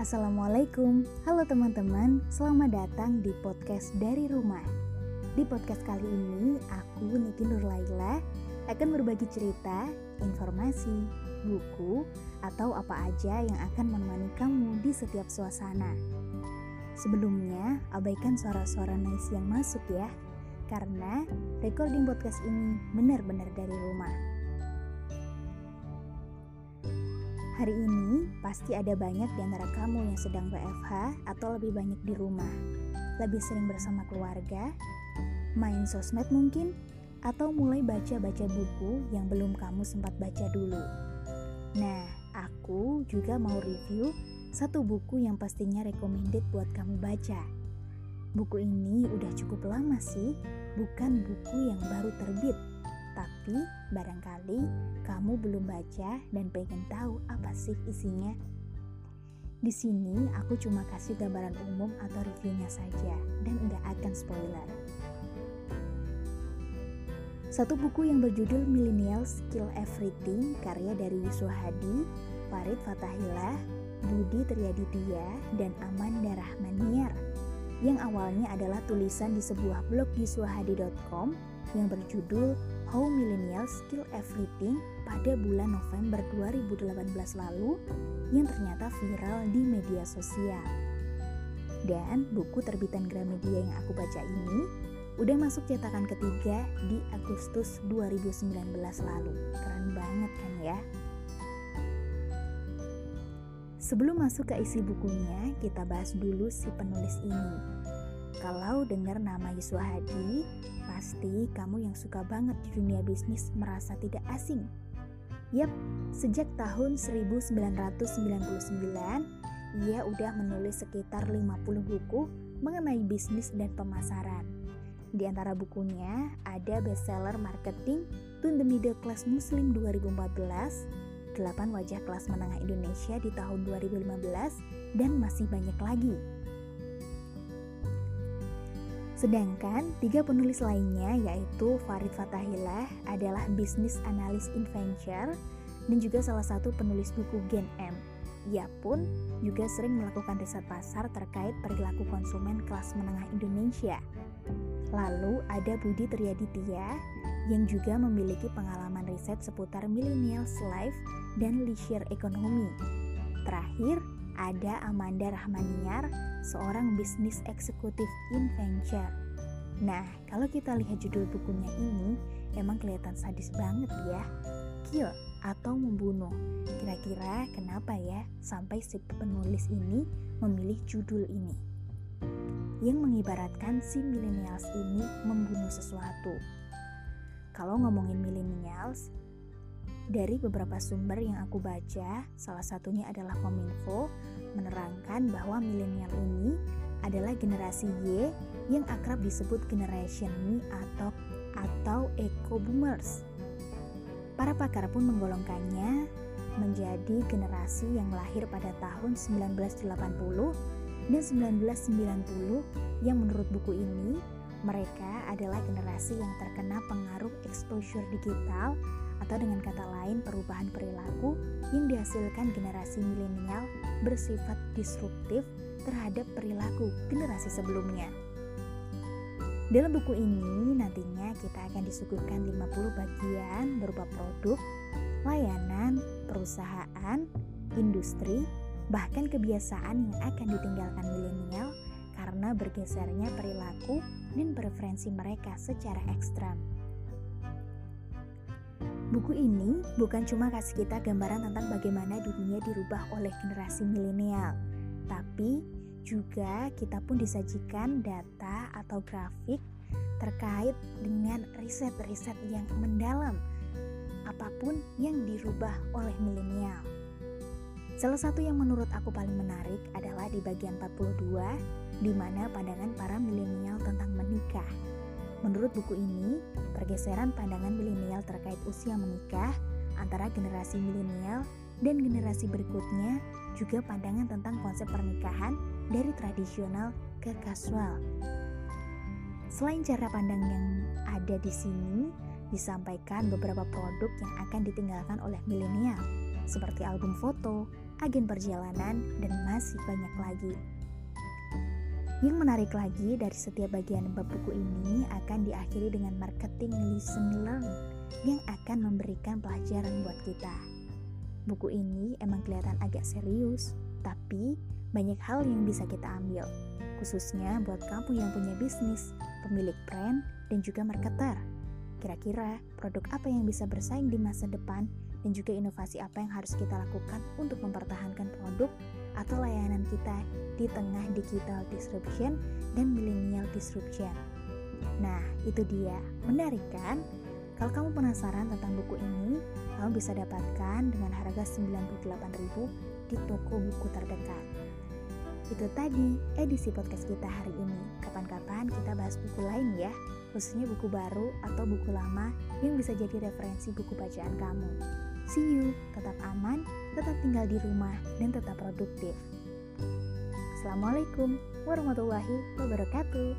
Assalamualaikum, halo teman-teman, selamat datang di podcast dari rumah. Di podcast kali ini, aku Niki Nurlaila akan berbagi cerita, informasi, buku, atau apa aja yang akan menemani kamu di setiap suasana. Sebelumnya, abaikan suara-suara noise yang masuk ya, karena recording podcast ini benar-benar dari rumah. Hari ini pasti ada banyak di antara kamu yang sedang WFH atau lebih banyak di rumah. Lebih sering bersama keluarga, main sosmed mungkin, atau mulai baca-baca buku yang belum kamu sempat baca dulu. Nah, aku juga mau review satu buku yang pastinya recommended buat kamu baca. Buku ini udah cukup lama sih, bukan buku yang baru terbit tapi barangkali kamu belum baca dan pengen tahu apa sih isinya. Di sini aku cuma kasih gambaran umum atau reviewnya saja dan nggak akan spoiler. Satu buku yang berjudul Millennial Skill Everything karya dari Yusuf Hadi, Farid Fatahillah, Budi Triaditya, dan Amanda Rahmaniar yang awalnya adalah tulisan di sebuah blog yuswahadi.com yang berjudul How Millennials Kill Everything pada bulan November 2018 lalu yang ternyata viral di media sosial. Dan buku terbitan Gramedia yang aku baca ini udah masuk cetakan ketiga di Agustus 2019 lalu. Keren banget kan ya? Sebelum masuk ke isi bukunya, kita bahas dulu si penulis ini. Kalau dengar nama Yuswa Hadi, pasti kamu yang suka banget di dunia bisnis merasa tidak asing. Yap, sejak tahun 1999, ia udah menulis sekitar 50 buku mengenai bisnis dan pemasaran. Di antara bukunya ada bestseller marketing Tun the Middle Class Muslim 2014, 8 wajah kelas menengah Indonesia di tahun 2015, dan masih banyak lagi. Sedangkan tiga penulis lainnya yaitu Farid Fatahillah adalah bisnis analis Inventure dan juga salah satu penulis buku Gen M. Ia pun juga sering melakukan riset pasar terkait perilaku konsumen kelas menengah Indonesia. Lalu ada Budi Triaditya yang juga memiliki pengalaman riset seputar millennials life dan leisure economy. Terakhir, ada Amanda Rahmaniar, seorang bisnis eksekutif in venture. Nah, kalau kita lihat judul bukunya ini, emang kelihatan sadis banget ya. Kill atau membunuh. Kira-kira kenapa ya sampai si penulis ini memilih judul ini? Yang mengibaratkan si millennials ini membunuh sesuatu. Kalau ngomongin millennials, dari beberapa sumber yang aku baca, salah satunya adalah Kominfo, menerangkan bahwa milenial ini adalah generasi Y yang akrab disebut Generation Me atau atau Eco Boomers. Para pakar pun menggolongkannya menjadi generasi yang lahir pada tahun 1980 dan 1990 yang menurut buku ini mereka adalah generasi yang terkena pengaruh exposure digital atau dengan kata lain perubahan perilaku yang dihasilkan generasi milenial bersifat disruptif terhadap perilaku generasi sebelumnya. Dalam buku ini nantinya kita akan disuguhkan 50 bagian berupa produk, layanan, perusahaan, industri, bahkan kebiasaan yang akan ditinggalkan milenial karena bergesernya perilaku dan preferensi mereka secara ekstrem. Buku ini bukan cuma kasih kita gambaran tentang bagaimana dunia dirubah oleh generasi milenial, tapi juga kita pun disajikan data atau grafik terkait dengan riset-riset yang mendalam apa pun yang dirubah oleh milenial. Salah satu yang menurut aku paling menarik adalah di bagian 42 di mana pandangan para milenial tentang menikah. Menurut buku ini, pergeseran pandangan milenial terkait usia menikah antara generasi milenial dan generasi berikutnya juga pandangan tentang konsep pernikahan dari tradisional ke kasual. Selain cara pandang yang ada di sini, disampaikan beberapa produk yang akan ditinggalkan oleh milenial, seperti album foto, agen perjalanan, dan masih banyak lagi. Yang menarik lagi dari setiap bagian bab buku ini akan diakhiri dengan marketing listen learn yang akan memberikan pelajaran buat kita. Buku ini emang kelihatan agak serius, tapi banyak hal yang bisa kita ambil, khususnya buat kamu yang punya bisnis, pemilik brand, dan juga marketer. Kira-kira produk apa yang bisa bersaing di masa depan dan juga inovasi apa yang harus kita lakukan untuk mempertahankan produk atau layanan kita di tengah digital disruption dan millennial disruption. Nah, itu dia. Menarik kan? Kalau kamu penasaran tentang buku ini, kamu bisa dapatkan dengan harga 98.000 di toko buku terdekat. Itu tadi edisi podcast kita hari ini. Kapan-kapan kita bahas buku lain ya, khususnya buku baru atau buku lama yang bisa jadi referensi buku bacaan kamu. See you, tetap aman, tinggal di rumah, dan tetap produktif. Assalamualaikum warahmatullahi wabarakatuh.